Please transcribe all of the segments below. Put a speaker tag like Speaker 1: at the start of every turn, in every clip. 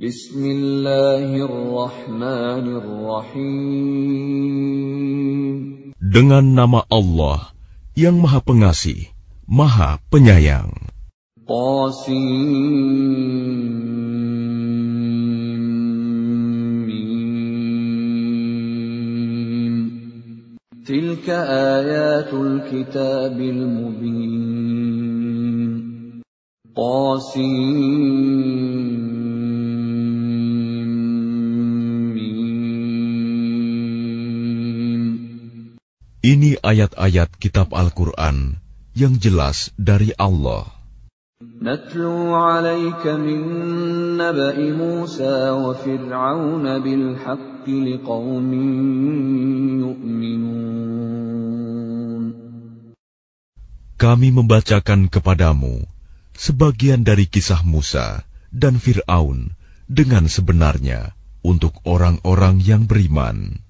Speaker 1: Bismillahirrahmanirrahim.
Speaker 2: Dengan nama Allah yang Maha Pengasih, Maha Penyayang.
Speaker 1: Tilka ayatul kitabil mubin. Qasim.
Speaker 2: Ini ayat-ayat kitab Al-Quran yang jelas dari Allah. Kami membacakan kepadamu sebagian dari kisah Musa dan Fir'aun dengan sebenarnya untuk orang-orang yang beriman.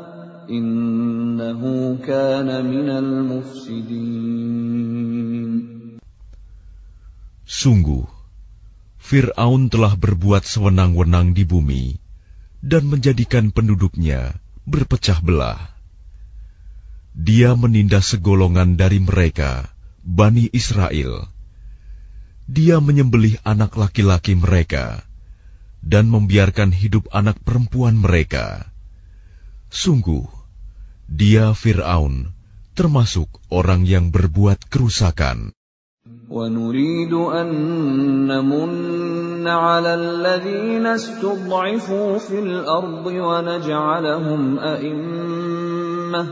Speaker 1: Innahu kana minal mufsidin.
Speaker 2: Sungguh, Fir'aun telah berbuat sewenang-wenang di bumi dan menjadikan penduduknya berpecah belah. Dia menindas segolongan dari mereka, Bani Israel. Dia menyembelih anak laki-laki mereka dan membiarkan hidup anak perempuan mereka. Sungguh, dia Fir'aun, termasuk orang yang berbuat kerusakan.
Speaker 1: ونريد أن نمن على الذين استضعفوا في الأرض ونجعلهم أئمة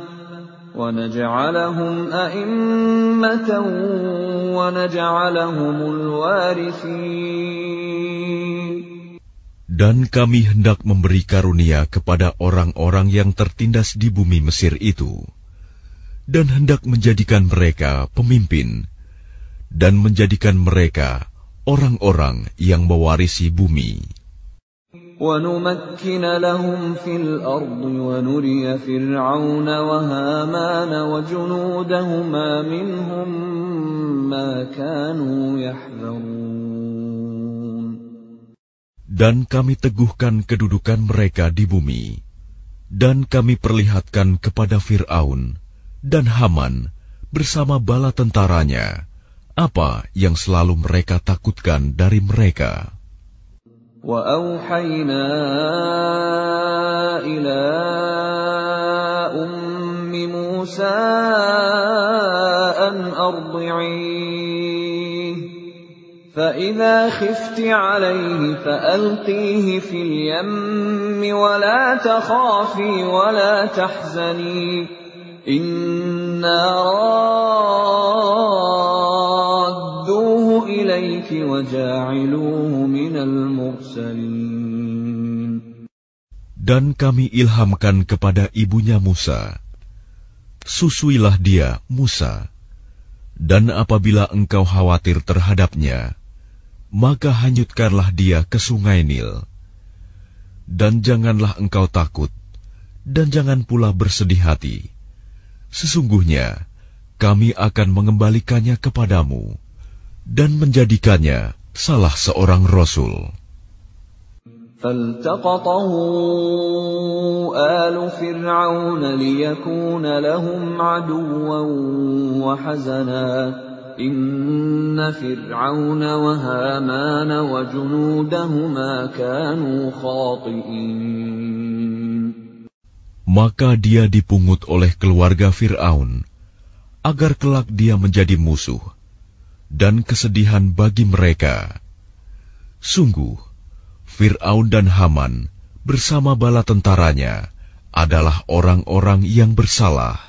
Speaker 1: ونجعلهم أئمة ونجعلهم الوارثين
Speaker 2: Dan kami hendak memberi karunia kepada orang-orang yang tertindas di bumi Mesir itu, dan hendak menjadikan mereka pemimpin, dan menjadikan mereka orang-orang yang mewarisi bumi.
Speaker 1: ونمكن لهم في الأرض ونري فرعون وهامان وجنودهما منهم ما كانوا يحذرون
Speaker 2: dan kami teguhkan kedudukan mereka di bumi, dan kami perlihatkan kepada Fir'aun dan Haman bersama bala tentaranya apa yang selalu mereka takutkan dari mereka.
Speaker 1: وأوحينا إلى أم موسى أن أرضعيه فإذا خفت عليه فألقيه في اليم ولا تخافي ولا تحزني إنا رادوه إليك وجاعلوه من المرسلين
Speaker 2: Dan kami ilhamkan kepada ibunya Musa, susuilah dia, Musa, dan apabila engkau khawatir terhadapnya, maka hanyutkanlah dia ke sungai Nil. Dan janganlah engkau takut, dan jangan pula bersedih hati. Sesungguhnya, kami akan mengembalikannya kepadamu, dan menjadikannya salah seorang Rasul.
Speaker 1: فالتقطه آل فرعون ليكون لهم عدوا وحزنا Inna Fir'aun wa Haman wa kanu khati'in.
Speaker 2: Maka dia dipungut oleh keluarga Fir'aun, agar kelak dia menjadi musuh, dan kesedihan bagi mereka. Sungguh, Fir'aun dan Haman bersama bala tentaranya adalah orang-orang yang bersalah.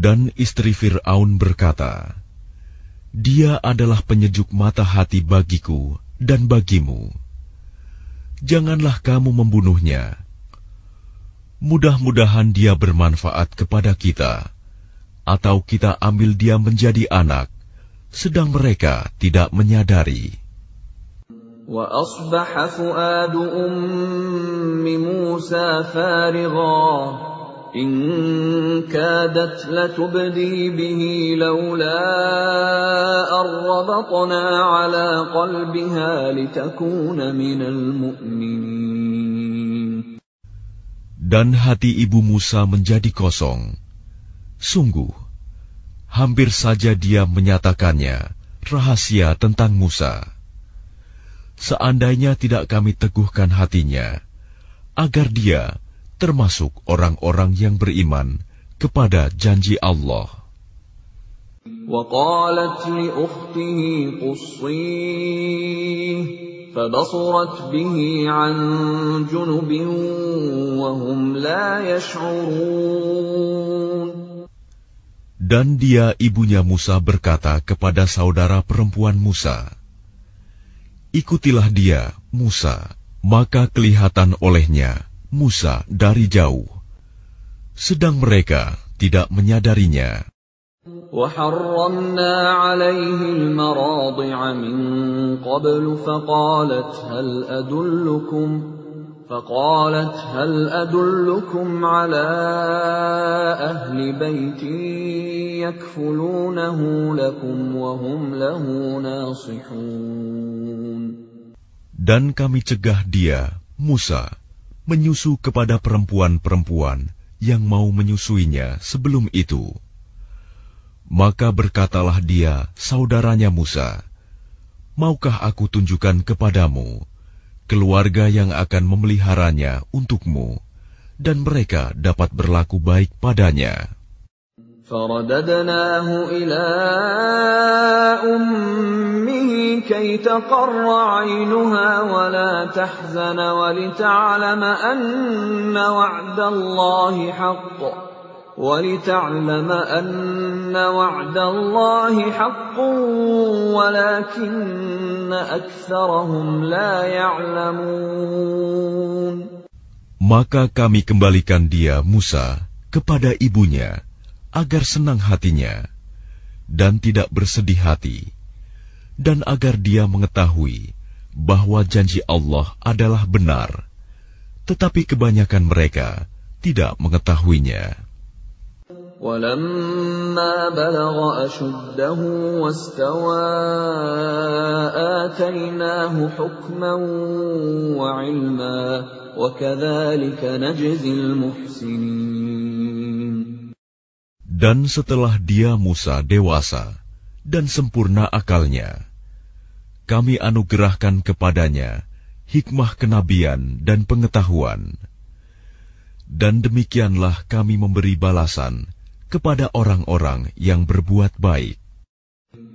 Speaker 2: Dan istri Fir'aun berkata, Dia adalah penyejuk mata hati bagiku dan bagimu. Janganlah kamu membunuhnya. Mudah-mudahan dia bermanfaat kepada kita, atau kita ambil dia menjadi anak, sedang mereka tidak menyadari.
Speaker 1: وأصبح فؤاد أم موسى فارغا إن كادت لتبدي به لولا أن ربطنا على قلبها لتكون من المؤمنين
Speaker 2: Dan hati ibu Musa menjadi kosong. Sungguh, hampir saja dia menyatakannya rahasia tentang Musa. Seandainya tidak kami teguhkan hatinya, agar dia termasuk orang-orang yang beriman kepada janji Allah.
Speaker 1: وقالت لأخته قصيه فبصرت به عن جنب وهم لا يشعرون
Speaker 2: Dan dia ibunya Musa berkata kepada saudara perempuan Musa, Ikutilah dia, Musa, maka kelihatan olehnya Musa dari jauh, sedang mereka tidak menyadarinya.
Speaker 1: وحرمنا عليه المراضع من قبل فقالت هل أدلكم فقالت هل أدلكم على أهل بيت يكفلونه لكم وهم له ناصحون
Speaker 2: Dan kami cegah dia, Musa, menyusu kepada perempuan-perempuan yang mau menyusuinya sebelum itu. Maka berkatalah dia, saudaranya Musa, Maukah aku tunjukkan kepadamu keluarga yang akan memeliharanya untukmu, dan mereka dapat berlaku baik padanya?'
Speaker 1: فرددناه إلى أمه كي تقر عينها ولا تحزن ولتعلم أن وعد الله حق ولتعلم أن وعد الله حق ولكن أكثرهم لا يعلمون
Speaker 2: Maka kami kembalikan dia, Musa, kepada ibunya, agar senang hatinya dan tidak bersedih hati, dan agar dia mengetahui bahwa janji Allah adalah benar, tetapi kebanyakan mereka tidak mengetahuinya.
Speaker 1: ولما بلغ أشده واستوى آتيناه حكما وعلما وكذلك نجزي المحسنين
Speaker 2: dan setelah dia Musa dewasa dan sempurna akalnya, kami anugerahkan kepadanya hikmah kenabian dan pengetahuan. Dan demikianlah kami memberi balasan kepada orang-orang yang berbuat baik.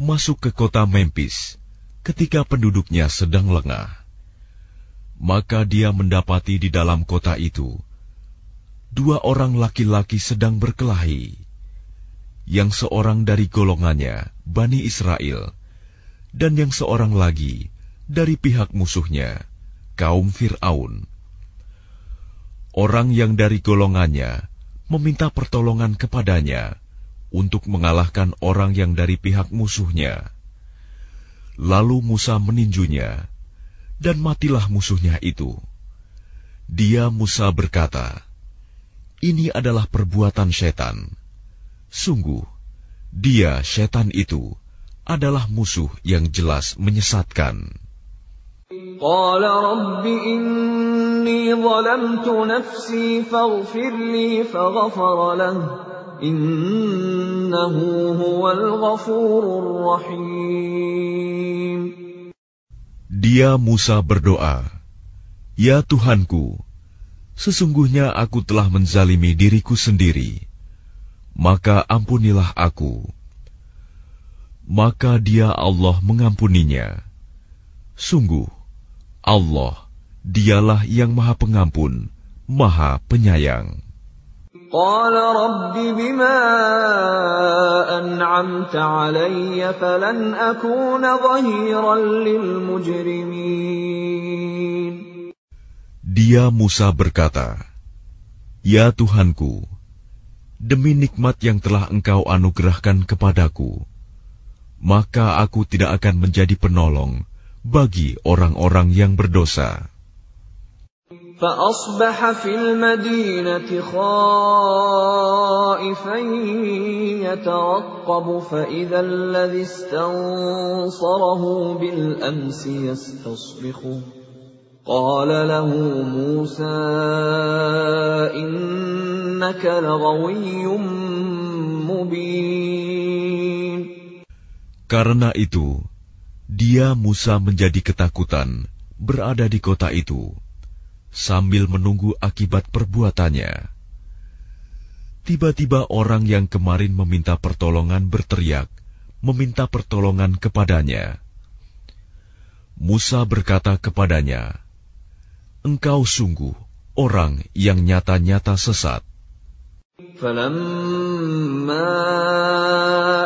Speaker 2: Masuk ke kota Memphis ketika penduduknya sedang lengah. Maka dia mendapati di dalam kota itu dua orang laki-laki sedang berkelahi, yang seorang dari golongannya, Bani Israel, dan yang seorang lagi dari pihak musuhnya, kaum Fir'aun. Orang yang dari golongannya meminta pertolongan kepadanya untuk mengalahkan orang yang dari pihak musuhnya. Lalu Musa meninjunya, dan matilah musuhnya itu. Dia Musa berkata, Ini adalah perbuatan setan. Sungguh, dia setan itu adalah musuh yang jelas menyesatkan.
Speaker 1: Qala Innahu huwal ghafurur rahim.
Speaker 2: Dia Musa berdoa, Ya Tuhanku, sesungguhnya aku telah menzalimi diriku sendiri, maka ampunilah aku. Maka dia Allah mengampuninya. Sungguh, Allah, dialah yang maha pengampun, maha penyayang.
Speaker 1: قال رب بما أنعمت علي فلن أكون ظهيرا للمجرمين
Speaker 2: Dia Musa berkata, Ya Tuhanku, demi nikmat yang telah engkau anugerahkan kepadaku, maka aku tidak akan menjadi penolong bagi orang-orang yang berdosa.
Speaker 1: فأصبح في المدينة خائفا يترقب فإذا الذي استنصره بالأمس يستصرخه قال له موسى إنك لغوي مبين.
Speaker 2: Karena itu, dia Musa menjadi ketakutan berada di kota itu sambil menunggu akibat perbuatannya. Tiba-tiba orang yang kemarin meminta pertolongan berteriak, meminta pertolongan kepadanya. Musa berkata kepadanya, "Engkau sungguh orang yang nyata-nyata sesat."
Speaker 1: فلما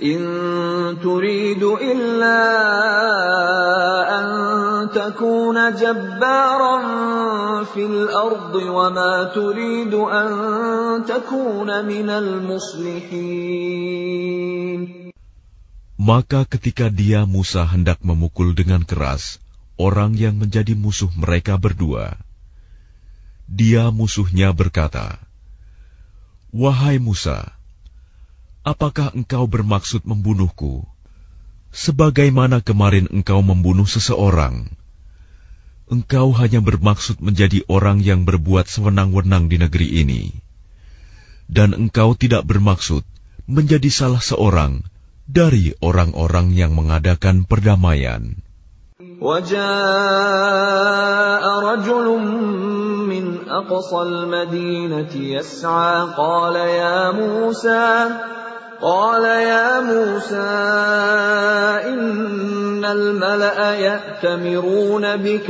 Speaker 1: إن تريد إلا أن تكون جبارا في الأرض وما تريد أن تكون من المصلحين
Speaker 2: Maka ketika dia Musa hendak memukul dengan keras orang yang menjadi musuh mereka berdua, dia musuhnya berkata, "Wahai Musa, apakah engkau bermaksud membunuhku, sebagaimana kemarin engkau membunuh seseorang? Engkau hanya bermaksud menjadi orang yang berbuat sewenang-wenang di negeri ini, dan engkau tidak bermaksud menjadi salah seorang dari orang-orang yang mengadakan perdamaian.
Speaker 1: وجاء رجل من أقصى المدينة يسعى قال يا موسى قال يا موسى إن الملأ بك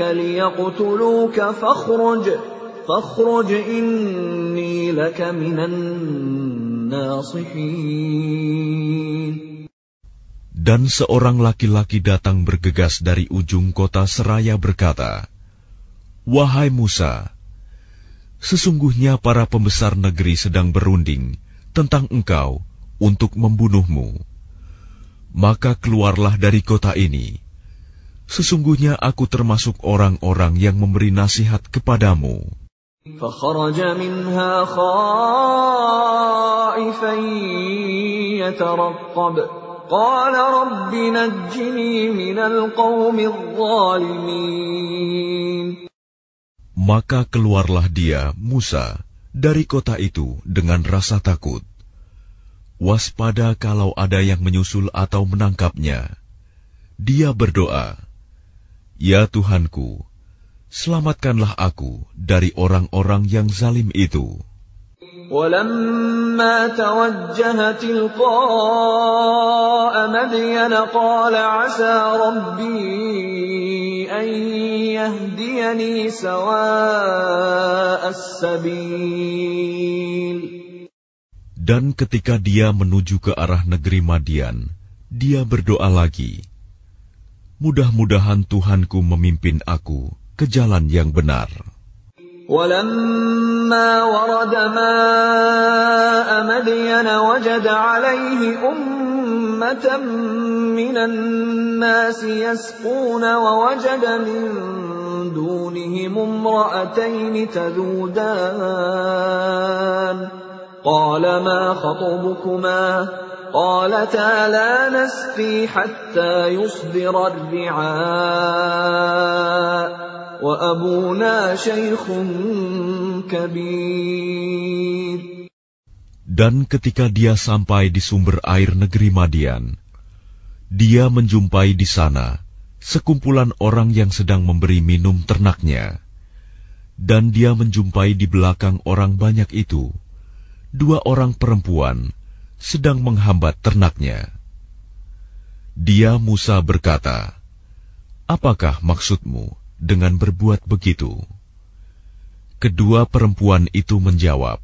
Speaker 1: إني لك من الناصحين.
Speaker 2: dan seorang laki-laki datang bergegas dari ujung kota seraya berkata, "Wahai Musa, sesungguhnya para pembesar negeri sedang berunding tentang engkau untuk membunuhmu. Maka keluarlah dari kota ini. Sesungguhnya aku termasuk orang-orang yang memberi nasihat kepadamu.
Speaker 1: فخرج منها خائفا يترقب قال رب نجني من القوم الظالمين
Speaker 2: Maka keluarlah dia, Musa, dari kota itu dengan rasa takut. Waspada kalau ada yang menyusul atau menangkapnya. Dia berdoa, Ya Tuhanku, selamatkanlah aku dari orang-orang yang zalim itu.
Speaker 1: ولما توجه تلقاء مدين قال عسى ربي أن يهديني سواء السبيل
Speaker 2: Dan ketika dia menuju ke arah negeri Madian, dia berdoa lagi, Mudah-mudahan Tuhanku memimpin aku ke jalan yang benar.
Speaker 1: ولما ورد ماء مدين وجد عليه أمة من الناس يسقون ووجد من دونهم امرأتين تذودان قال ما خطبكما قالتا لا نسقي حتى يصدر الرعاء
Speaker 2: Dan ketika dia sampai di sumber air negeri Madian, dia menjumpai di sana sekumpulan orang yang sedang memberi minum ternaknya. Dan dia menjumpai di belakang orang banyak itu, dua orang perempuan sedang menghambat ternaknya. Dia Musa berkata, Apakah maksudmu? dengan berbuat begitu? Kedua perempuan itu menjawab,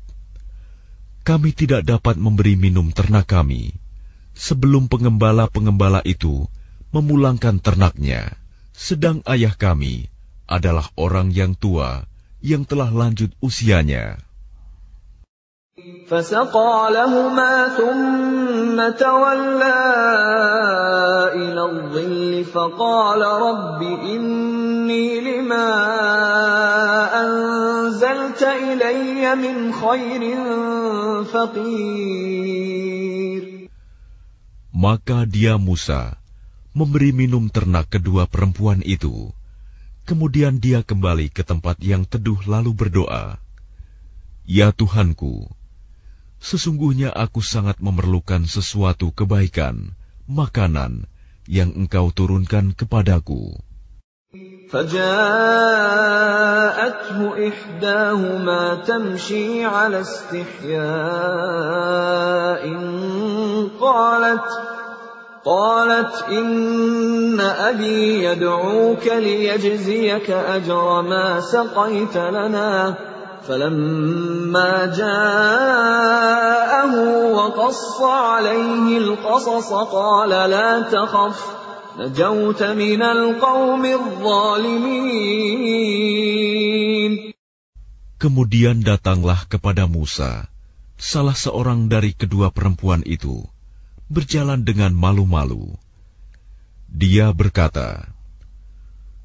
Speaker 2: "Kami tidak dapat memberi minum ternak kami sebelum pengembala-pengembala itu memulangkan ternaknya, sedang ayah kami adalah orang yang tua yang telah lanjut usianya."
Speaker 1: فسقى لهما ثم تولى إلى الظل فقال رب إني لما أنزلت إلي من خير فقير
Speaker 2: Maka dia Musa memberi minum ternak kedua perempuan itu. Kemudian dia kembali ke tempat yang teduh lalu berdoa, Ya Tuhanku, Sesungguhnya aku sangat memerlukan sesuatu kebaikan, makanan yang engkau turunkan kepadaku.
Speaker 1: فجاءته إحداهما تمشي على استحياء قالت قالت إن أبي يدعوك ليجزيك أجر ما سقيت لنا فلما جاءه وقص عليه القصص قال لا تخف نجوت من القوم الظالمين
Speaker 2: Kemudian datanglah kepada Musa, salah seorang dari kedua perempuan itu, berjalan dengan malu-malu. Dia berkata,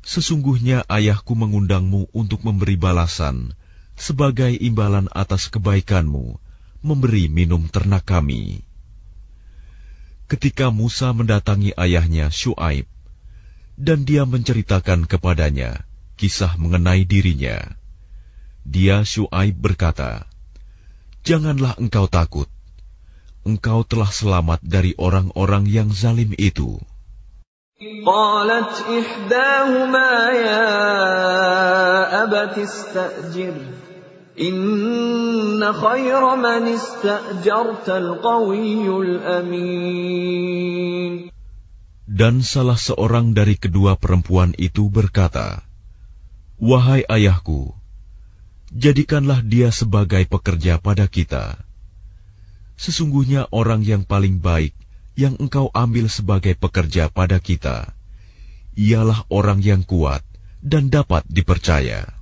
Speaker 2: Sesungguhnya ayahku mengundangmu untuk memberi balasan sebagai imbalan atas kebaikanmu, memberi minum ternak kami. Ketika Musa mendatangi ayahnya Shu'aib, dan dia menceritakan kepadanya kisah mengenai dirinya, dia Shu'aib berkata, Janganlah engkau takut, engkau telah selamat dari orang-orang yang zalim itu.
Speaker 1: قالت إحداهما يا أبت استأجر
Speaker 2: dan salah seorang dari kedua perempuan itu berkata, Wahai ayahku, jadikanlah dia sebagai pekerja pada kita. Sesungguhnya orang yang paling baik yang engkau ambil sebagai pekerja pada kita, ialah orang yang kuat dan dapat dipercaya.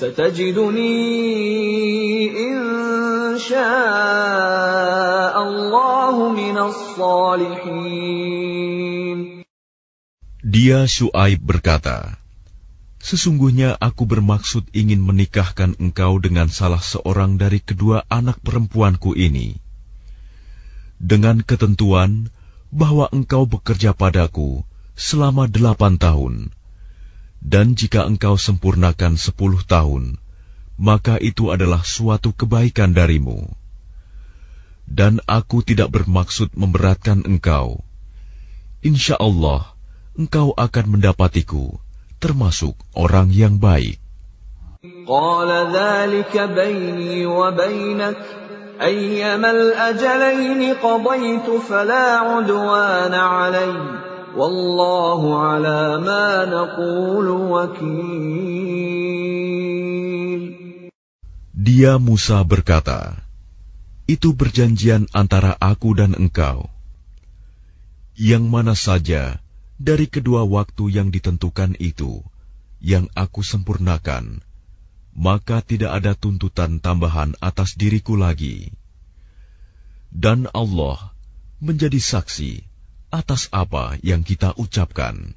Speaker 1: ستجدني إن شاء الله من الصالحين
Speaker 2: Dia Shu'aib berkata, Sesungguhnya aku bermaksud ingin menikahkan engkau dengan salah seorang dari kedua anak perempuanku ini. dengan ketentuan bahwa engkau bekerja padaku selama delapan tahun, dan jika engkau sempurnakan sepuluh tahun, maka itu adalah suatu kebaikan darimu. Dan aku tidak bermaksud memberatkan engkau. Insya Allah, engkau akan mendapatiku, termasuk orang yang baik.
Speaker 1: قال ذلك بيني وبينك أيما الأجلين قضيت فلا عدوان علي
Speaker 2: Dia Musa berkata, Itu perjanjian antara aku dan engkau. Yang mana saja dari kedua waktu yang ditentukan itu, yang aku sempurnakan, maka tidak ada tuntutan tambahan atas diriku lagi. Dan Allah menjadi saksi atas apa yang kita ucapkan.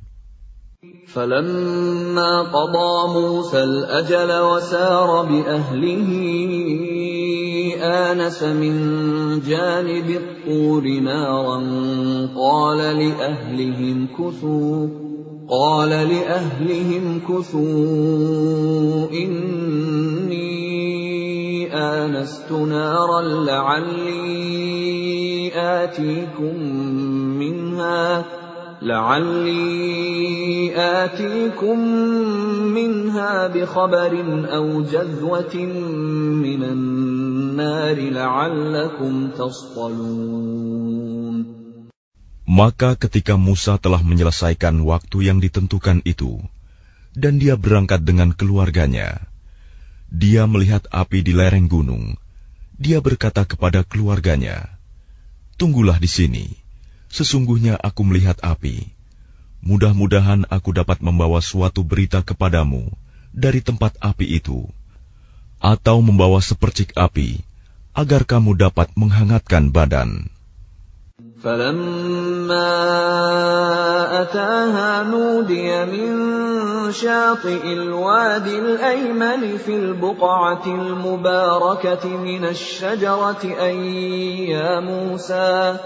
Speaker 1: فلما قضى موسى الأجل وسار بأهله آنس من جانب الطور نارا قال لأهلهم كثوا قال لأهلهم كثوا إني آنست نارا لعلي آتيكم منها لعلي آتيكم منها بخبر أو جذوة من النار لعلكم تصطلون
Speaker 2: Maka ketika Musa telah menyelesaikan waktu yang ditentukan itu, dan dia berangkat dengan keluarganya, dia melihat api di lereng gunung. Dia berkata kepada keluarganya, "Tunggulah di sini. Sesungguhnya aku melihat api. Mudah-mudahan aku dapat membawa suatu berita kepadamu dari tempat api itu, atau membawa sepercik api, agar kamu dapat menghangatkan badan."
Speaker 1: فلما أتاها نودي من شاطئ الوادي الأيمن في البقعة المباركة من الشجرة أن يا موسى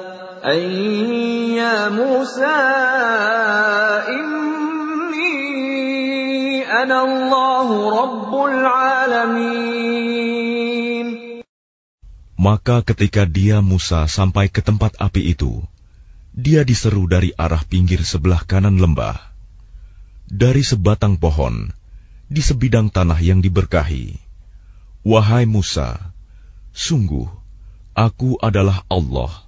Speaker 2: maka ketika dia Musa sampai ke tempat api itu, dia diseru dari arah pinggir sebelah kanan lembah. Dari sebatang pohon, di sebidang tanah yang diberkahi. Wahai Musa, sungguh, aku adalah Allah,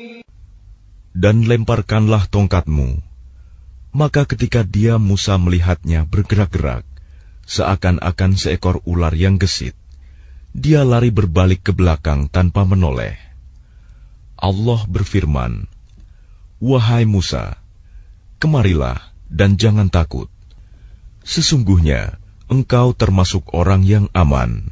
Speaker 2: Dan lemparkanlah tongkatmu. Maka ketika dia Musa melihatnya bergerak-gerak, seakan-akan seekor ular yang gesit, dia lari berbalik ke belakang tanpa menoleh. Allah berfirman, Wahai Musa, kemarilah dan jangan takut. Sesungguhnya engkau termasuk orang yang aman.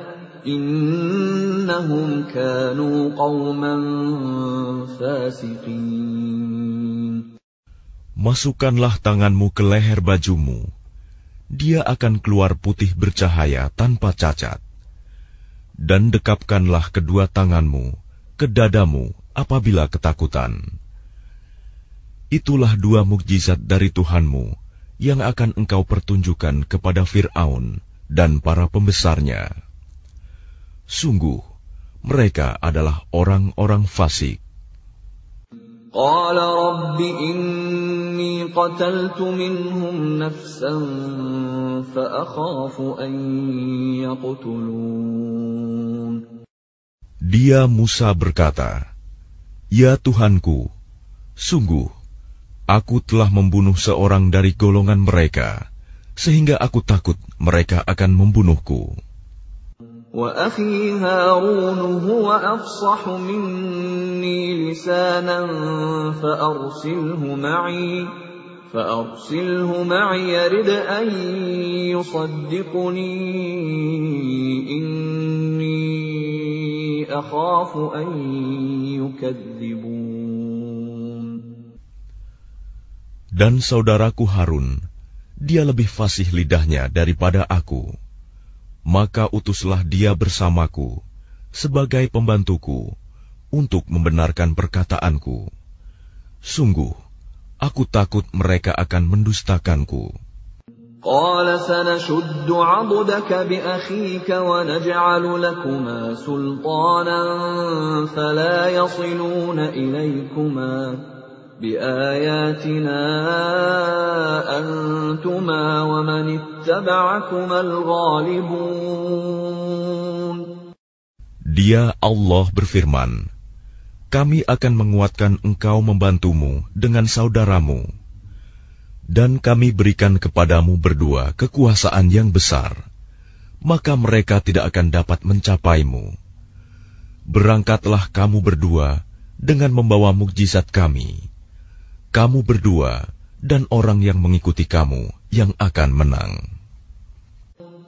Speaker 1: innahum kanu qauman fasiqin
Speaker 2: Masukkanlah tanganmu ke leher bajumu. Dia akan keluar putih bercahaya tanpa cacat. Dan dekapkanlah kedua tanganmu ke dadamu apabila ketakutan. Itulah dua mukjizat dari Tuhanmu yang akan engkau pertunjukkan kepada Firaun dan para pembesarnya. Sungguh, mereka adalah orang-orang fasik.
Speaker 1: قال رب إني قتلت منهم نفسا فأخاف أن يقتلون
Speaker 2: Dia Musa berkata, Ya Tuhanku, sungguh, aku telah membunuh seorang dari golongan mereka, sehingga aku takut mereka akan membunuhku.
Speaker 1: وأخي هارون هو أفصح مني لسانا فأرسله معي فأرسله معي يرد أن يصدقني إني أخاف أن يكذبون
Speaker 2: Dan saudaraku Harun, dia lebih fasih lidahnya daripada aku maka utuslah dia bersamaku sebagai pembantuku untuk membenarkan perkataanku. Sungguh, aku takut mereka akan mendustakanku.
Speaker 1: قال سنشد عضدك بأخيك ونجعل لكما سلطانا فلا يصلون إليكما بآياتنا أنتما ومن اتبعكما الغالبون
Speaker 2: Dia Allah berfirman, Kami akan menguatkan engkau membantumu dengan saudaramu, dan kami berikan kepadamu berdua kekuasaan yang besar, maka mereka tidak akan dapat mencapaimu. Berangkatlah kamu berdua dengan membawa mukjizat kami kamu berdua dan orang yang mengikuti kamu yang akan menang.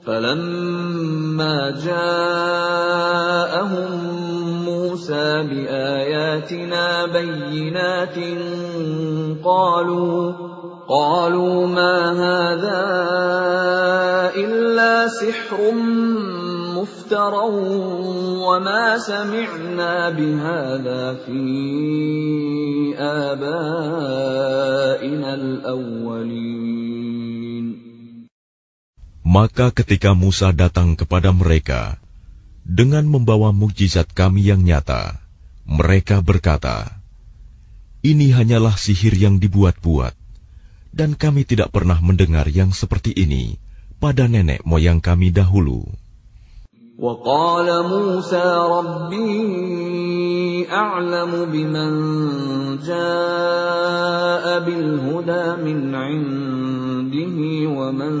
Speaker 1: فلما جاءهم موسى بآياتنا بينات قالوا قالوا ما هذا إلا سحر مفترى وما سمعنا بهذا في آبائنا الأولين
Speaker 2: Maka ketika Musa datang kepada mereka dengan membawa mukjizat kami yang nyata, mereka berkata, "Ini hanyalah sihir yang dibuat-buat, dan kami tidak pernah mendengar yang seperti ini pada nenek moyang kami dahulu."
Speaker 1: وقال موسى ربي أعلم بمن جاء بالهدى من عنده ومن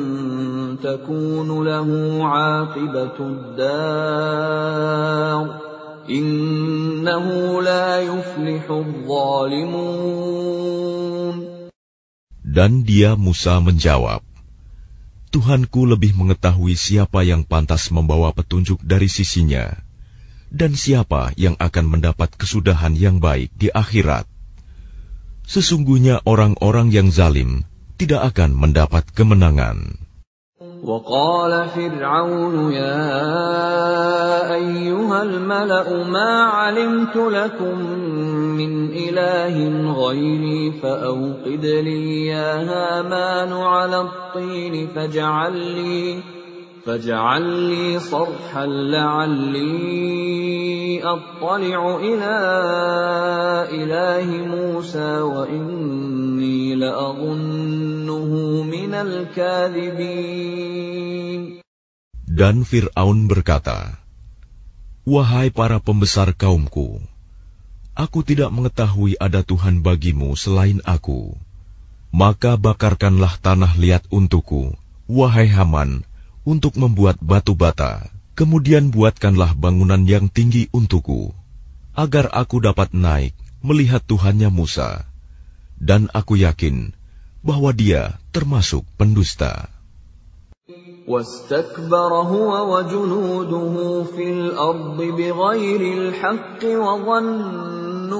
Speaker 1: تكون له عاقبة الدار إنه لا يفلح الظالمون.
Speaker 2: Dan dia Musa menjawab, Tuhanku lebih mengetahui siapa yang pantas membawa petunjuk dari sisinya, dan siapa yang akan mendapat kesudahan yang baik di akhirat. Sesungguhnya orang-orang yang zalim tidak akan mendapat kemenangan.
Speaker 1: وقال فرعون يا أيها الملأ ما علمت لكم من إله غيري فأوقد لي يا هامان على الطين فاجعل لي فاجعل لي صرحا لعلي أطلع إلى إله موسى وإني لأظنه من الكاذبين
Speaker 2: Dan Fir'aun berkata, Wahai para pembesar kaumku, aku tidak mengetahui ada Tuhan bagimu selain aku. Maka bakarkanlah tanah liat untukku, wahai Haman, untuk membuat batu bata. Kemudian buatkanlah bangunan yang tinggi untukku, agar aku dapat naik melihat Tuhannya Musa. Dan aku yakin bahwa dia termasuk pendusta.
Speaker 1: واستكبر هو وجنوده في الأرض بغير الحق وظنوا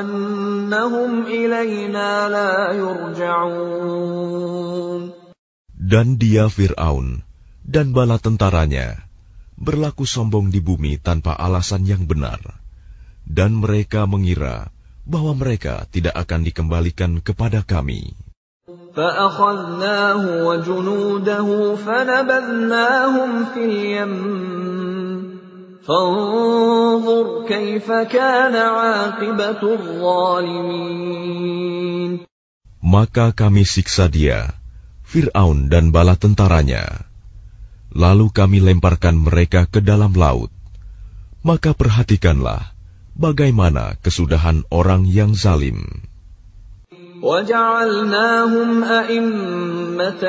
Speaker 1: أنهم إلينا لا يرجعون
Speaker 2: Dan dia Fir'aun dan bala tentaranya berlaku sombong di bumi tanpa alasan yang benar. Dan mereka mengira bahwa mereka tidak akan dikembalikan kepada kami.
Speaker 1: فأخذناه وجنوده فنبذناهم في اليم فانظر كيف كان عاقبة الظالمين
Speaker 2: Maka kami siksa dia, Fir'aun dan bala tentaranya. Lalu kami lemparkan mereka ke dalam laut. Maka perhatikanlah bagaimana kesudahan orang yang zalim.
Speaker 1: وجعلناهم أئمة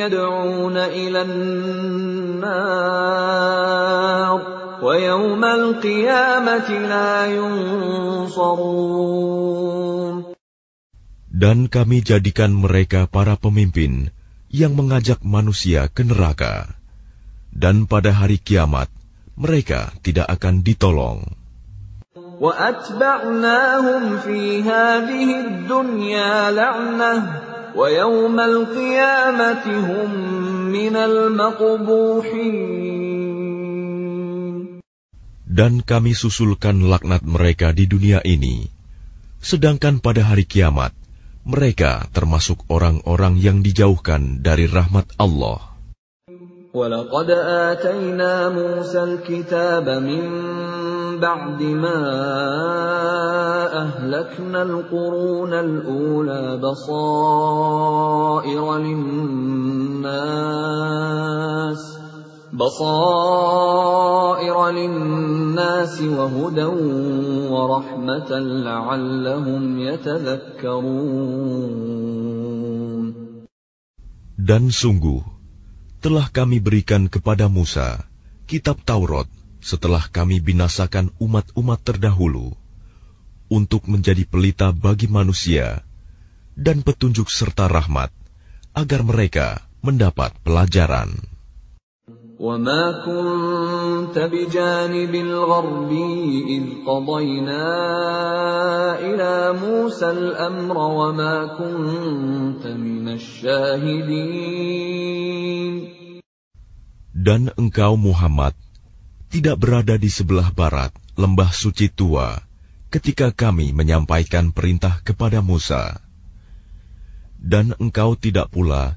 Speaker 1: يدعون إلى النار ويوم القيامة لا ينصرون
Speaker 2: dan kami jadikan mereka para pemimpin yang mengajak manusia ke neraka, dan pada hari kiamat mereka tidak akan ditolong. Dan kami susulkan laknat mereka di dunia ini, sedangkan pada hari kiamat mereka termasuk orang-orang yang dijauhkan dari rahmat Allah.
Speaker 1: ولقد آتينا موسى الكتاب من بعد ما أهلكنا القرون الأولى بصائر للناس بصائر للناس وهدى ورحمة لعلهم يتذكرون
Speaker 2: Dan sungguh, telah kami berikan kepada Musa kitab Taurat setelah kami binasakan umat-umat terdahulu untuk menjadi pelita bagi manusia dan petunjuk serta rahmat agar mereka mendapat pelajaran.
Speaker 1: وما كنت بجانب الغربي إذ قضينا إلى موسى الأمر وما كنت من الشاهدين
Speaker 2: Dan engkau Muhammad tidak berada di sebelah barat lembah suci tua ketika kami menyampaikan perintah kepada Musa. Dan engkau tidak pula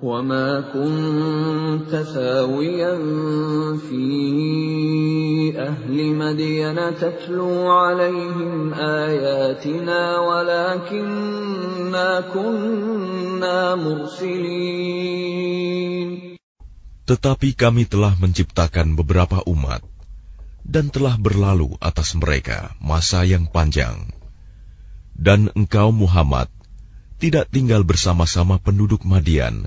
Speaker 1: وما كنت ثاويا في أهل مدين تتلو عليهم آياتنا ولكننا كنا مرسلين
Speaker 2: Tetapi kami telah menciptakan beberapa umat, dan telah berlalu atas mereka masa yang panjang. Dan engkau Muhammad tidak tinggal bersama-sama penduduk Madian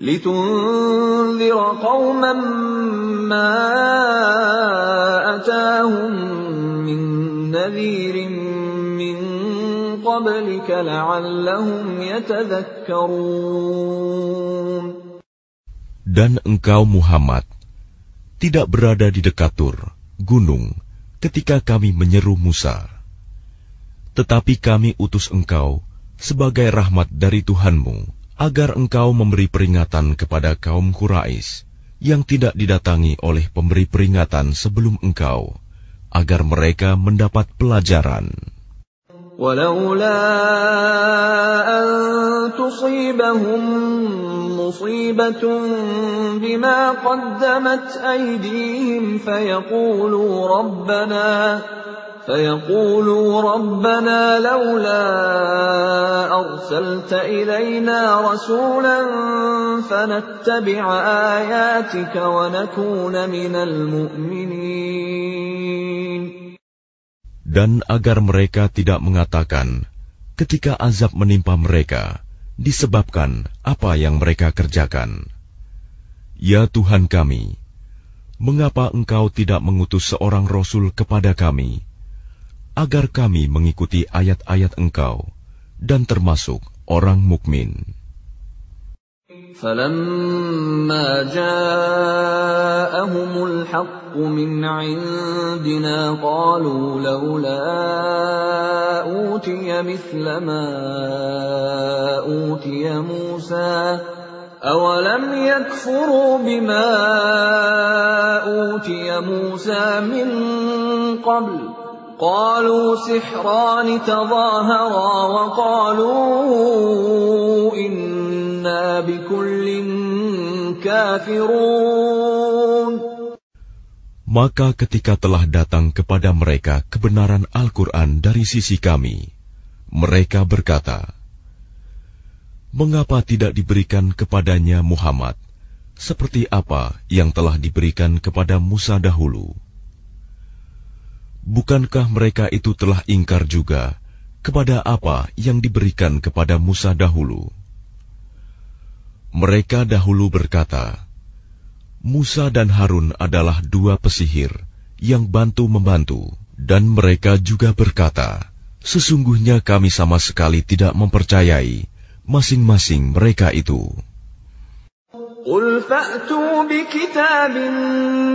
Speaker 1: لتنذر قوما ما أتاهم من نذير من قبلك لعلهم يتذكرون
Speaker 2: Dan engkau Muhammad tidak berada di dekat Tur, gunung, ketika kami menyeru Musa. Tetapi kami utus engkau sebagai rahmat dari Tuhanmu, agar engkau memberi peringatan kepada kaum Quraisy yang tidak didatangi oleh pemberi peringatan sebelum engkau, agar mereka mendapat pelajaran.
Speaker 1: ولولا أن تصيبهم مصيبة بما قدمت أيديهم فيقولوا ربنا فيقولوا ربنا لولا أرسلت إلينا رسولا فنتبع آياتك ونكون من المؤمنين
Speaker 2: Dan agar mereka tidak mengatakan ketika azab menimpa mereka disebabkan apa yang mereka kerjakan. Ya Tuhan kami, mengapa Engkau tidak mengutus seorang rasul kepada kami agar kami mengikuti ayat-ayat Engkau dan termasuk orang mukmin.
Speaker 1: فلما جاءهم الحق من عندنا قالوا لولا اوتي مثل ما اوتي موسى اولم يكفروا بما اوتي موسى من قبل قالوا سحران تظاهرا وقالوا إنا بكل كافرون
Speaker 2: Maka ketika telah datang kepada mereka kebenaran Al-Quran dari sisi kami, mereka berkata, Mengapa tidak diberikan kepadanya Muhammad, seperti apa yang telah diberikan kepada Musa dahulu? Bukankah mereka itu telah ingkar juga kepada apa yang diberikan kepada Musa dahulu? Mereka dahulu berkata, Musa dan Harun adalah dua pesihir yang bantu-membantu, dan mereka juga berkata, "Sesungguhnya kami sama sekali tidak mempercayai masing-masing mereka itu."
Speaker 1: قل فأتوا بكتاب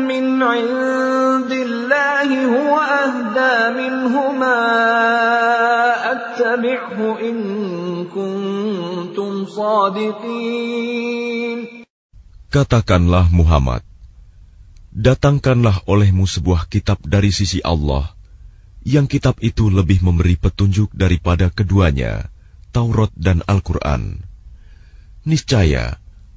Speaker 1: من عند الله هو أهدى منهما أتبعه إن كنتم صادقين
Speaker 2: Katakanlah Muhammad, datangkanlah olehmu sebuah kitab dari sisi Allah, yang kitab itu lebih memberi petunjuk daripada keduanya, Taurat dan Al-Quran. Niscaya,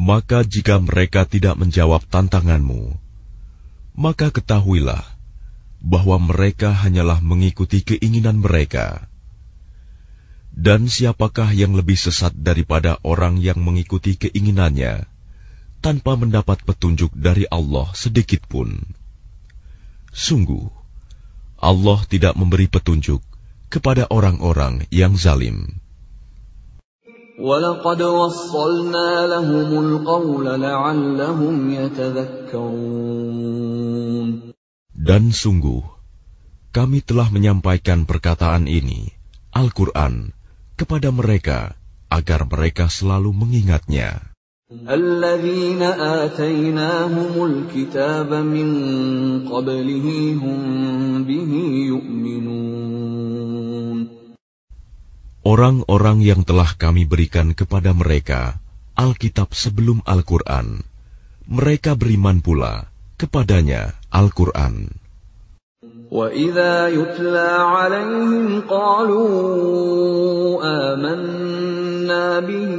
Speaker 2: Maka jika mereka tidak menjawab tantanganmu, maka ketahuilah bahwa mereka hanyalah mengikuti keinginan mereka. Dan siapakah yang lebih sesat daripada orang yang mengikuti keinginannya tanpa mendapat petunjuk dari Allah sedikit pun? Sungguh, Allah tidak memberi petunjuk kepada orang-orang yang zalim.
Speaker 1: ولقد وصلنا لهم القول لعلهم يتذكرون
Speaker 2: Dan sungguh, kami telah menyampaikan perkataan ini, Al-Quran, kepada mereka agar mereka selalu mengingatnya.
Speaker 1: الذين آتيناهم الكتاب من قبله هم
Speaker 2: Orang-orang yang telah kami berikan kepada mereka Alkitab sebelum Al-Quran, mereka beriman pula kepadanya Al-Quran.
Speaker 1: وإذا يتلى عليهم قالوا آمنا به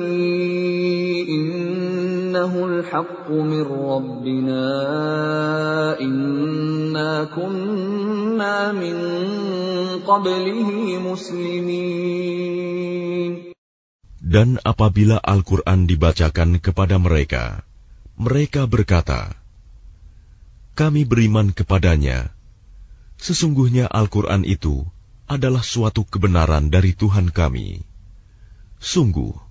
Speaker 2: dan apabila Al-Quran dibacakan kepada mereka, mereka berkata, Kami beriman kepadanya. Sesungguhnya Al-Quran itu adalah suatu kebenaran dari Tuhan kami. Sungguh,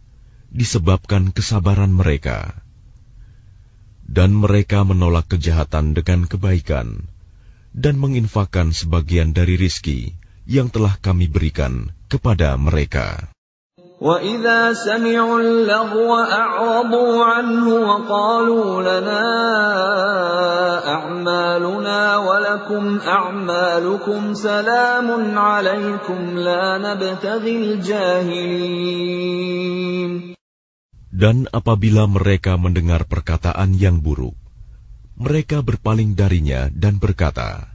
Speaker 2: disebabkan kesabaran mereka. Dan mereka menolak kejahatan dengan kebaikan, dan menginfakkan sebagian dari rizki yang telah kami berikan kepada mereka.
Speaker 1: وإذا سمعوا اللغو أعرضوا عنه وقالوا لنا أعمالنا ولكم أعمالكم سلام عليكم لا نبتغي الجاهلين
Speaker 2: dan apabila mereka mendengar perkataan yang buruk, mereka berpaling darinya dan berkata,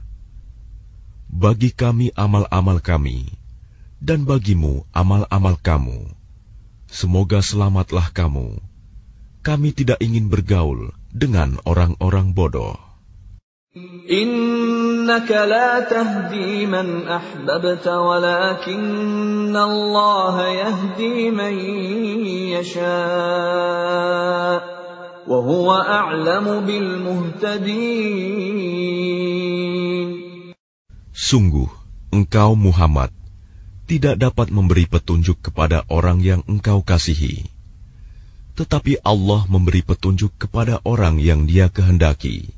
Speaker 2: Bagi kami amal-amal kami, dan bagimu amal-amal kamu. Semoga selamatlah kamu. Kami tidak ingin bergaul dengan orang-orang bodoh.
Speaker 1: Ahbabta walakin Allah yahdi man yasha wa huwa a'lamu bil muhtadin
Speaker 2: Sungguh engkau Muhammad tidak dapat memberi petunjuk kepada orang yang engkau kasihi. Tetapi Allah memberi petunjuk kepada orang yang dia kehendaki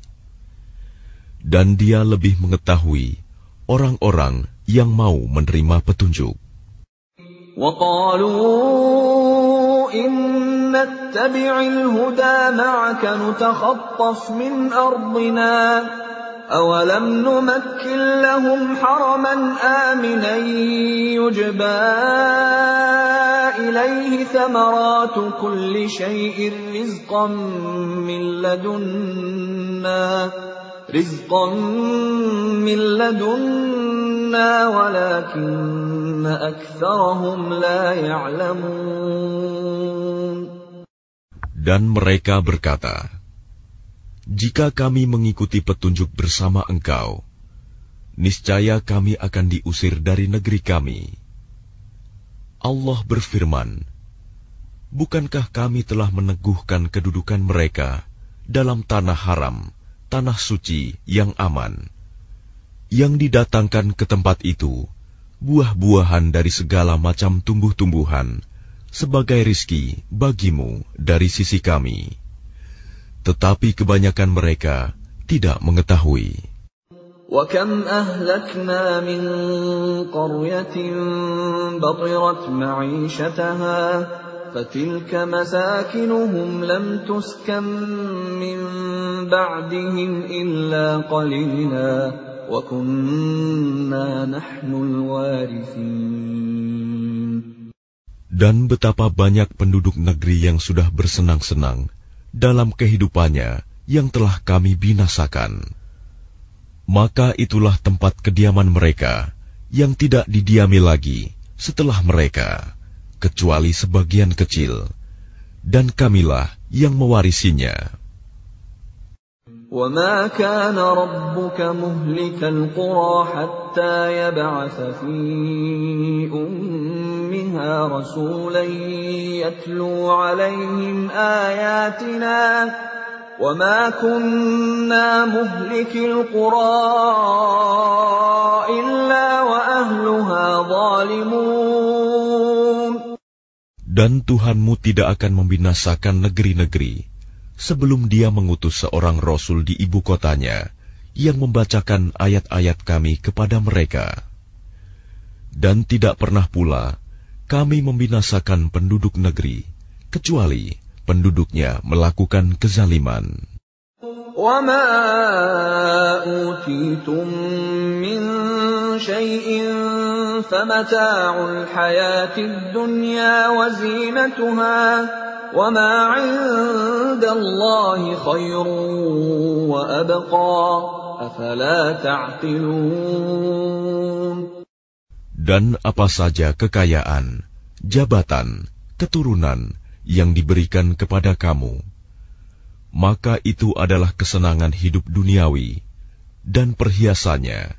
Speaker 2: Dan dia lebih mengetahui orang-orang yang mau menerima petunjuk.
Speaker 1: وقالوا إن نتبع الهدى معك نتخطف من أرضنا أولم نمكن لهم حرما آمنا يجبى إليه ثمرات كل شيء رزقا من لدنا
Speaker 2: dan mereka berkata Jika kami mengikuti petunjuk bersama engkau niscaya kami akan diusir dari negeri kami. Allah berfirman Bukankah kami telah meneguhkan kedudukan mereka dalam tanah haram tanah suci yang aman, yang didatangkan ke tempat itu buah-buahan dari segala macam tumbuh-tumbuhan sebagai rizki bagimu dari sisi kami tetapi kebanyakan mereka tidak mengetahui.
Speaker 1: وكم أهلكنا من قرية بطرت معيشتها فتلك مساكنهم لم تسكن من بعدهم إلا قليلا وكنا نحن الوارثين
Speaker 2: Dan betapa banyak penduduk negeri yang sudah bersenang-senang dalam kehidupannya yang telah kami binasakan. Maka itulah tempat kediaman mereka yang tidak didiami lagi setelah mereka, kecuali sebagian kecil, dan kamilah yang mewarisinya.
Speaker 1: وما كان ربك مهلك القرى حتى يبعث في أمها رسولا يتلو عليهم آياتنا وما كنا مهلك القرى إلا وأهلها ظالمون
Speaker 2: Dan Tuhanmu tidak akan membinasakan negeri-negeri sebelum dia mengutus seorang rasul di ibu kotanya yang membacakan ayat-ayat kami kepada mereka. Dan tidak pernah pula kami membinasakan penduduk negeri, kecuali penduduknya melakukan kezaliman.
Speaker 1: وما أوتيتم من شيء فمتاع الحياة الدنيا وزينتها وما عند الله خير وأبقى أفلا تعقلون
Speaker 2: Dan apa saja kekayaan, jabatan, keturunan yang diberikan kepada kamu, maka itu adalah kesenangan hidup duniawi dan perhiasannya.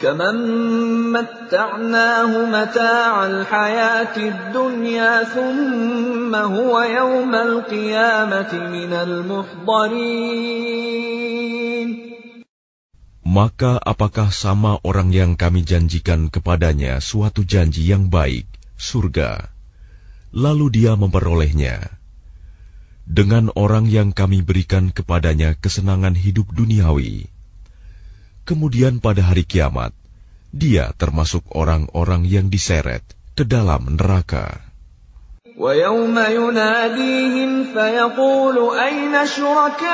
Speaker 1: كمن متعناه متاع الحياة الدنيا ثم هو يوم القيامة من المحضرين
Speaker 2: Maka apakah sama orang yang kami janjikan kepadanya suatu janji yang baik, surga, lalu dia memperolehnya, dengan orang yang kami berikan kepadanya kesenangan hidup duniawi. Kemudian pada hari kiamat, dia termasuk orang-orang yang diseret ke dalam neraka.
Speaker 1: ويوم يناديهم فيقول أين شركائي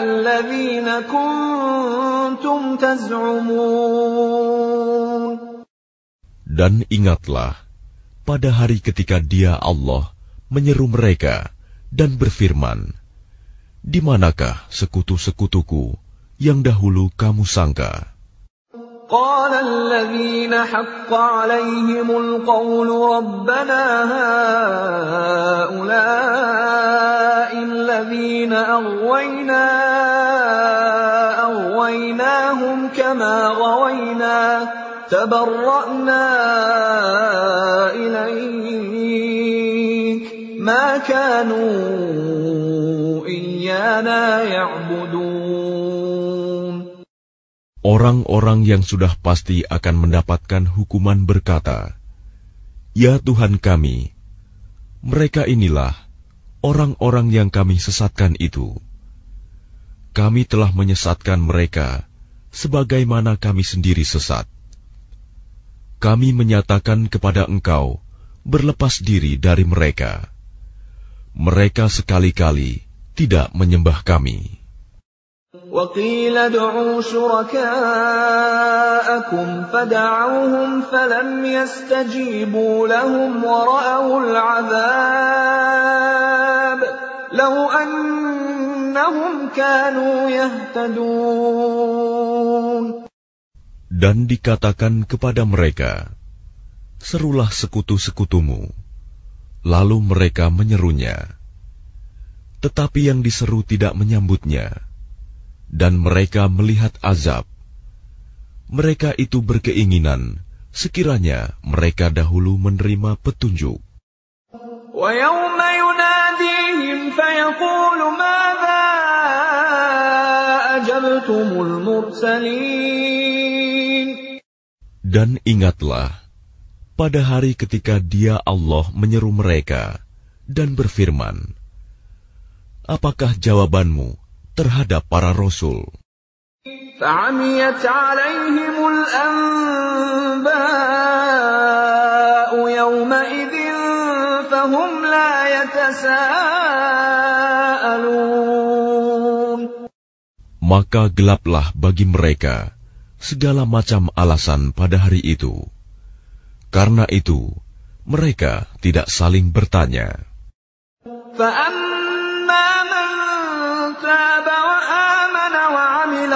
Speaker 1: الذين كنتم تزعمون
Speaker 2: Dan ingatlah, pada hari ketika dia Allah menyeru mereka dan berfirman, Di manakah sekutu-sekutuku yang dahulu kamu sangka?
Speaker 1: قال الذين حق عليهم القول ربنا هؤلاء الذين أغوينا أغويناهم كما غوينا تبرأنا إليك ما كانوا إيانا يعبدون
Speaker 2: Orang-orang yang sudah pasti akan mendapatkan hukuman berkata, "Ya Tuhan kami, mereka inilah orang-orang yang kami sesatkan itu. Kami telah menyesatkan mereka sebagaimana kami sendiri sesat. Kami menyatakan kepada Engkau berlepas diri dari mereka. Mereka sekali-kali tidak menyembah kami."
Speaker 1: وقيل ادعوا شركاءكم فدعوهم فلم يستجيبوا لهم ورأوا العذاب لو أنهم كانوا يهتدون
Speaker 2: Dan dikatakan kepada mereka, Serulah sekutu-sekutumu. Lalu mereka menyerunya. tetapi yang diseru tidak menyambutnya, dan mereka melihat azab. Mereka itu berkeinginan sekiranya mereka dahulu menerima petunjuk. Dan ingatlah, pada hari ketika dia Allah menyeru mereka dan berfirman, Apakah jawabanmu terhadap para rasul.
Speaker 1: فعميت عليهم الأنباء يومئذ فهم لا يتساءلون
Speaker 2: Maka gelaplah bagi mereka segala macam alasan pada hari itu. Karena itu, mereka tidak saling bertanya.
Speaker 1: فأما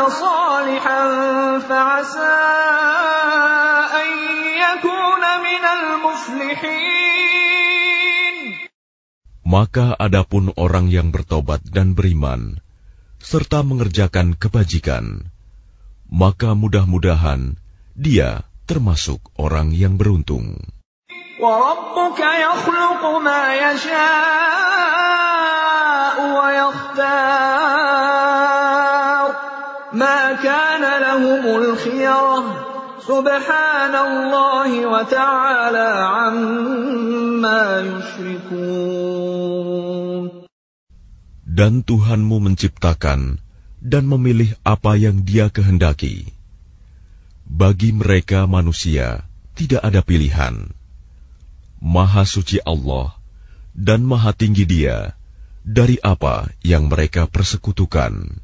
Speaker 1: صالحا فعسى أن يكون من المفلحين
Speaker 2: Maka adapun orang yang bertobat dan beriman, serta mengerjakan kebajikan, maka mudah-mudahan dia termasuk orang yang beruntung.
Speaker 1: وربك يخلق ما يشاء ويختار Subhanallah wa ta'ala amma yushrikun.
Speaker 2: Dan Tuhanmu menciptakan dan memilih apa yang dia kehendaki. Bagi mereka manusia tidak ada pilihan. Maha suci Allah dan maha tinggi dia dari apa yang mereka persekutukan.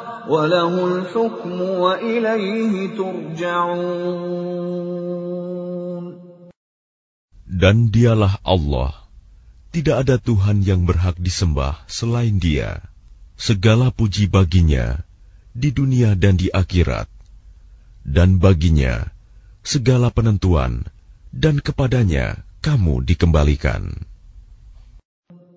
Speaker 2: Dan dialah Allah, tidak ada Tuhan yang berhak disembah selain Dia. Segala puji baginya di dunia dan di akhirat, dan baginya segala penentuan, dan kepadanya kamu dikembalikan.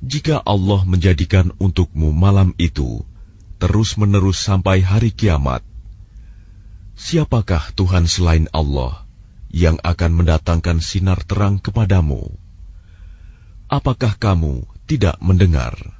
Speaker 2: Jika Allah menjadikan untukmu malam itu terus-menerus sampai hari kiamat, siapakah Tuhan selain Allah yang akan mendatangkan sinar terang kepadamu? Apakah kamu tidak mendengar?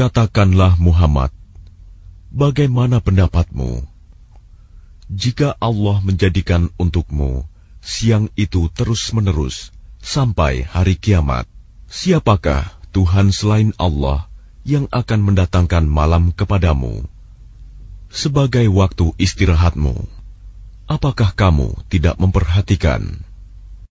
Speaker 2: Katakanlah Muhammad, bagaimana pendapatmu? Jika Allah menjadikan untukmu siang itu terus-menerus sampai hari kiamat, siapakah Tuhan selain Allah yang akan mendatangkan malam kepadamu sebagai waktu istirahatmu? Apakah kamu tidak memperhatikan?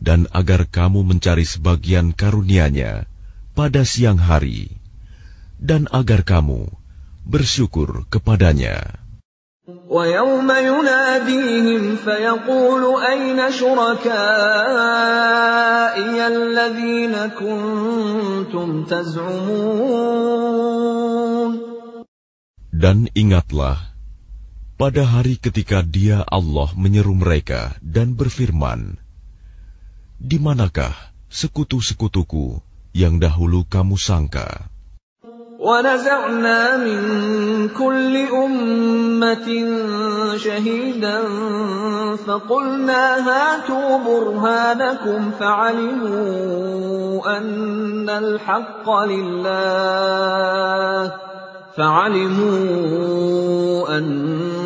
Speaker 2: dan agar kamu mencari sebagian karunia-Nya pada siang hari, dan agar kamu bersyukur kepadanya.
Speaker 1: ويوم يناديهم فيقول أين شركائي الذين كنتم تزعمون
Speaker 2: Dan ingatlah, pada hari ketika dia Allah menyeru mereka dan berfirman, di manakah sekutu-sekutuku yang dahulu kamu sangka?
Speaker 1: ونزعنا من كل أمة شهيدا فقلنا هاتوا برهانكم فعلموا أن الحق لله فعلموا أن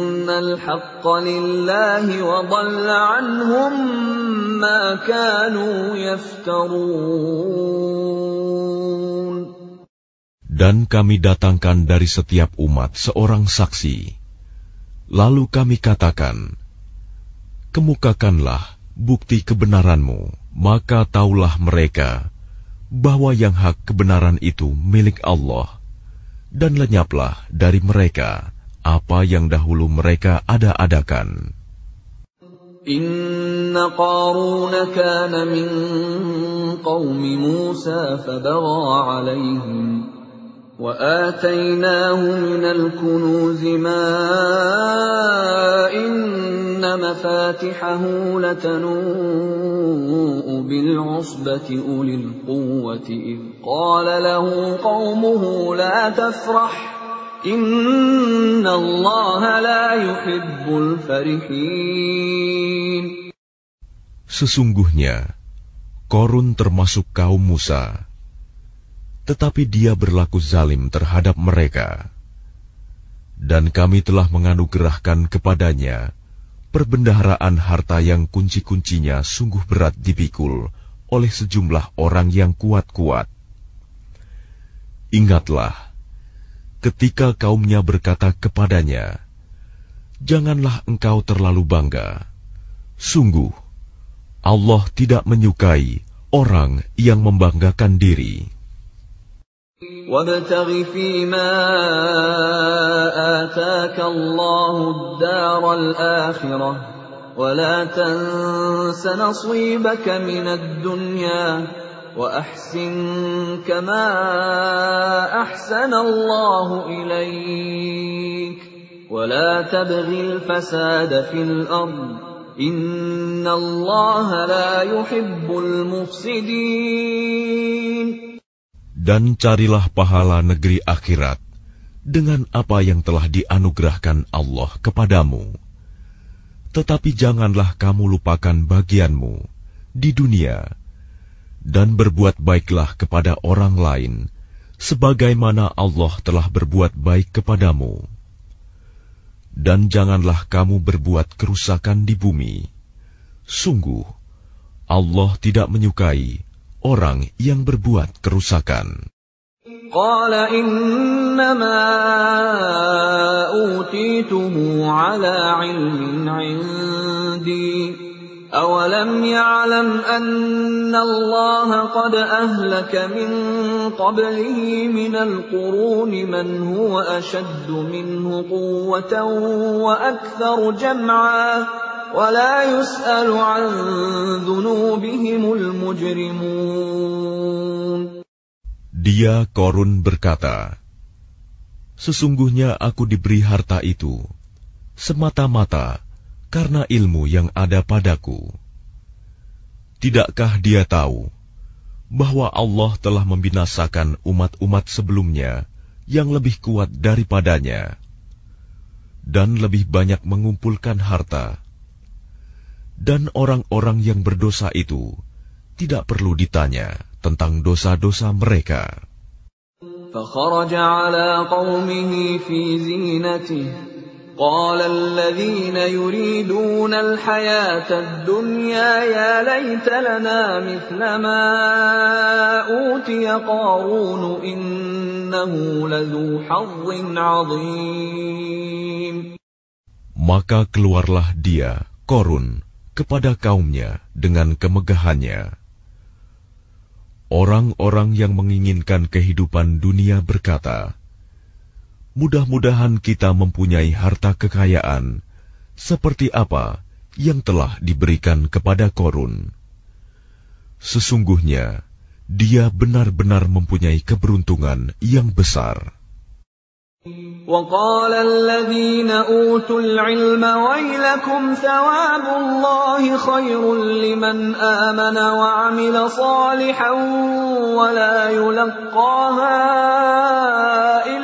Speaker 2: dan kami datangkan dari setiap umat seorang saksi. Lalu kami katakan, Kemukakanlah bukti kebenaranmu, maka taulah mereka bahwa yang hak kebenaran itu milik Allah, dan lenyaplah dari mereka. Apa yang dahulu mereka ada-adakan.
Speaker 1: إن قارون كان من قوم موسى فبغى عليهم وآتيناه من الكنوز ما إن مفاتحه لتنوء بالعصبة أولي القوة إذ قال له قومه لا تفرح
Speaker 2: Sesungguhnya, Korun termasuk kaum Musa, tetapi dia berlaku zalim terhadap mereka. Dan kami telah menganugerahkan kepadanya perbendaharaan harta yang kunci-kuncinya sungguh berat dipikul oleh sejumlah orang yang kuat-kuat. Ingatlah, ketika kaumnya berkata kepadanya, Janganlah engkau terlalu bangga. Sungguh, Allah tidak menyukai orang yang membanggakan diri.
Speaker 1: وابتغ فيما آتاك الله الدار الآخرة ولا تنس نصيبك من الدنيا واحسن كما احسن الله اليك ولا تبغ الفساد في الارض ان الله لا يحب المفسدين
Speaker 2: Dan carilah pahala negeri akhirat dengan apa yang telah dianugerahkan Allah kepadamu tetapi janganlah kamu lupakan bagianmu di dunia, dan berbuat baiklah kepada orang lain, sebagaimana Allah telah berbuat baik kepadamu. Dan janganlah kamu berbuat kerusakan di bumi. Sungguh, Allah tidak menyukai orang yang berbuat kerusakan.
Speaker 1: قال إنما أوتيته على علم عندي أولم يعلم أن الله قد أهلك من قبله من القرون من هو أشد منه قوة وأكثر جمعا ولا يسأل عن ذنوبهم المجرمون
Speaker 2: Dia Korun berkata, Sesungguhnya aku diberi harta itu, semata-mata karena ilmu yang ada padaku. Tidakkah dia tahu bahwa Allah telah membinasakan umat-umat sebelumnya yang lebih kuat daripadanya dan lebih banyak mengumpulkan harta, dan orang-orang yang berdosa itu tidak perlu ditanya tentang dosa-dosa mereka.
Speaker 1: فخرج على قومه في زينته قال الذين يريدون الحياة الدنيا يا ليت لنا مثل ما أوتي قارون إنه لذو حظ عظيم
Speaker 2: Maka keluarlah dia, Korun, kepada kaumnya dengan kemegahannya. Orang-orang yang menginginkan kehidupan dunia berkata, "Mudah-mudahan kita mempunyai harta kekayaan seperti apa yang telah diberikan kepada Korun. Sesungguhnya dia benar-benar mempunyai keberuntungan yang besar."
Speaker 1: وقال الذين أوتوا العلم ويلكم ثواب الله خير لمن آمن وعمل صالحا ولا يلقاها إلا الصابرون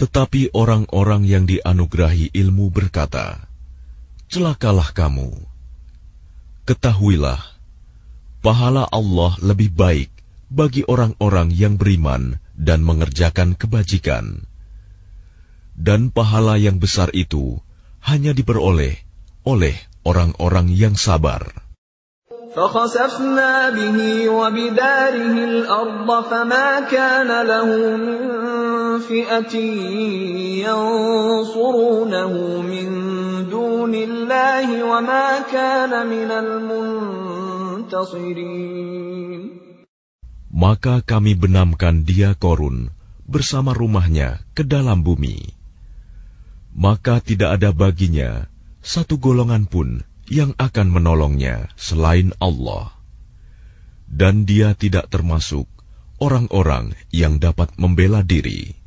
Speaker 2: tetapi orang-orang yang dianugerahi ilmu berkata, Celakalah kamu. Ketahuilah, pahala Allah lebih baik bagi orang-orang yang beriman dan mengerjakan kebajikan. Dan pahala yang besar itu hanya diperoleh oleh orang-orang yang sabar.
Speaker 1: فخسفنا به وبداره الأرض فما كان له من فئة ينصرونه من دون الله وما كان من المنتصرين
Speaker 2: Maka kami benamkan dia Korun bersama rumahnya ke dalam bumi. Maka tidak ada baginya satu golongan pun yang akan menolongnya selain Allah. Dan dia tidak termasuk orang-orang yang dapat membela diri.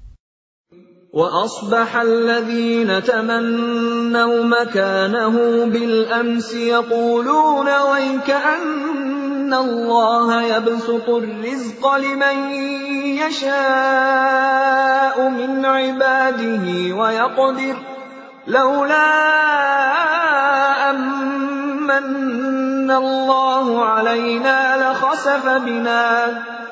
Speaker 1: وأصبح الذين تمنوا مكانه بالأمس يقولون ويكأن الله يبسط الرزق لمن يشاء من عباده ويقدر لولا أمن الله علينا لخسف بنا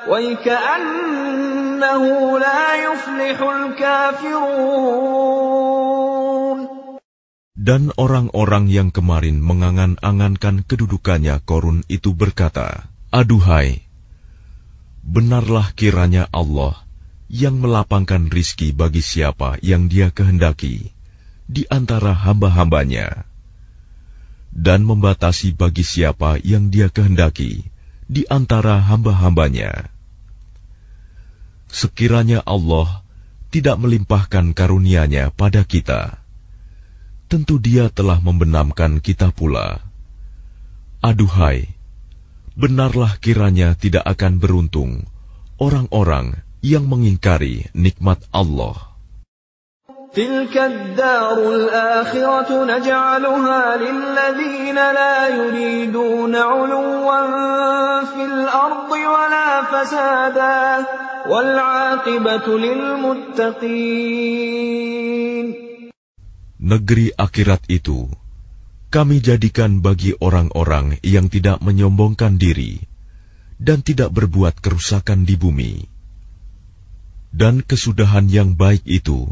Speaker 1: ويكأنه لا يفلح الكافرون
Speaker 2: Dan orang-orang yang kemarin mengangan-angankan kedudukannya Korun itu berkata, Aduhai, benarlah kiranya Allah yang melapangkan rizki bagi siapa yang dia kehendaki di antara hamba-hambanya dan membatasi bagi siapa yang dia kehendaki di antara hamba-hambanya. Sekiranya Allah tidak melimpahkan karunia-Nya pada kita, tentu dia telah membenamkan kita pula. Aduhai, benarlah kiranya tidak akan beruntung orang-orang yang mengingkari nikmat Allah.
Speaker 1: تلك الدار الآخرة نجعلها للذين لا يريدون علوا في الأرض ولا فسادا والعاقبة للمتقين
Speaker 2: Negeri akhirat itu kami jadikan bagi orang-orang yang tidak menyombongkan diri dan tidak berbuat kerusakan di bumi. Dan kesudahan yang baik itu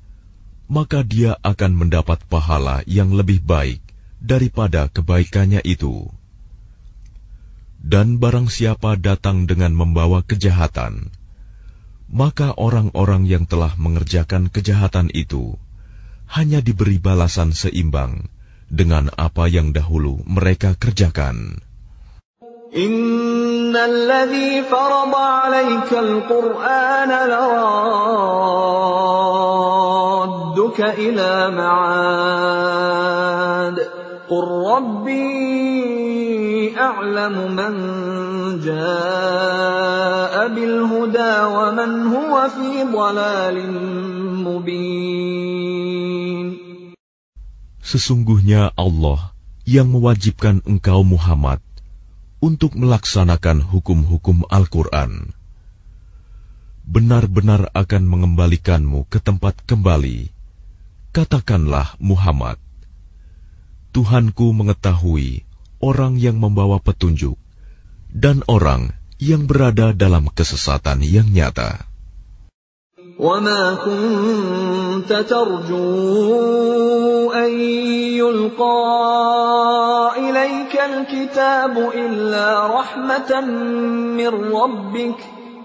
Speaker 2: maka dia akan mendapat pahala yang lebih baik daripada kebaikannya itu. Dan barang siapa datang dengan membawa kejahatan, maka orang-orang yang telah mengerjakan kejahatan itu hanya diberi balasan seimbang dengan apa yang dahulu mereka kerjakan.
Speaker 1: إن الذي فرض عليك القرآن لرادك إلى معاد قل ربي أعلم من جاء بالهدى ومن هو في ضلال مبين
Speaker 2: Sesungguhnya Allah yang mewajibkan engkau Muhammad untuk melaksanakan hukum-hukum Al-Quran. Benar-benar akan mengembalikanmu ke tempat kembali. Katakanlah Muhammad, Tuhanku mengetahui orang yang membawa petunjuk dan orang yang berada dalam kesesatan yang nyata.
Speaker 1: وما كنت ترجو أن يلقى إليك الكتاب إلا رحمة من ربك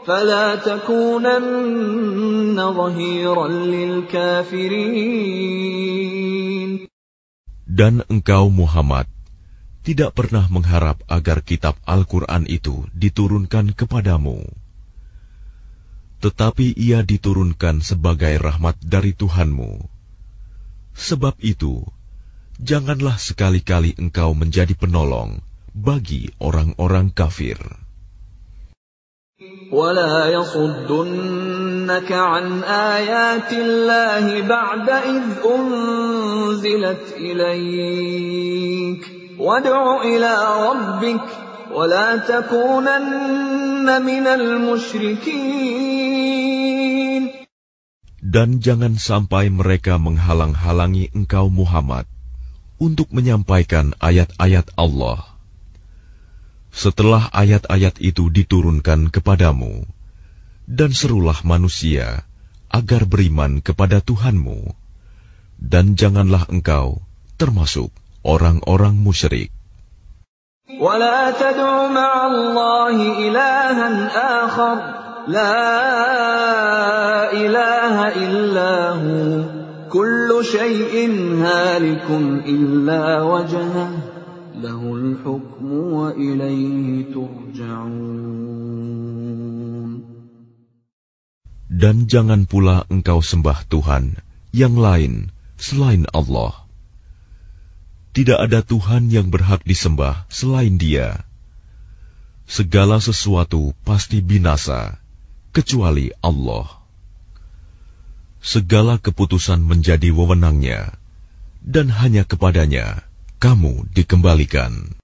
Speaker 1: فلا تكونن ظهيرا للكافرين
Speaker 2: Dan engkau Muhammad tidak pernah mengharap agar kitab Al-Quran itu diturunkan kepadamu. Tetapi ia diturunkan sebagai rahmat dari Tuhanmu. Sebab itu, janganlah sekali-kali engkau menjadi penolong bagi orang-orang kafir.
Speaker 1: ولا يصدنك عن آيات الله بعد إذ أنزلت إليك وادع إلى ربك ولا تكونن من المشركين
Speaker 2: Dan jangan sampai mereka menghalang-halangi engkau Muhammad untuk menyampaikan ayat-ayat Allah. Setelah ayat-ayat itu diturunkan kepadamu, dan serulah manusia agar beriman kepada Tuhanmu, dan janganlah engkau termasuk orang-orang musyrik.
Speaker 1: ولا تدع مع الله إلها آخر لا إله إلا هو كل شيء هالك إلا وجهه
Speaker 2: dan jangan pula engkau sembah Tuhan yang lain selain Allah. Tidak ada Tuhan yang berhak disembah selain Dia. Segala sesuatu pasti binasa, kecuali Allah. Segala keputusan menjadi wewenangnya, dan hanya kepadanya kamu dikembalikan.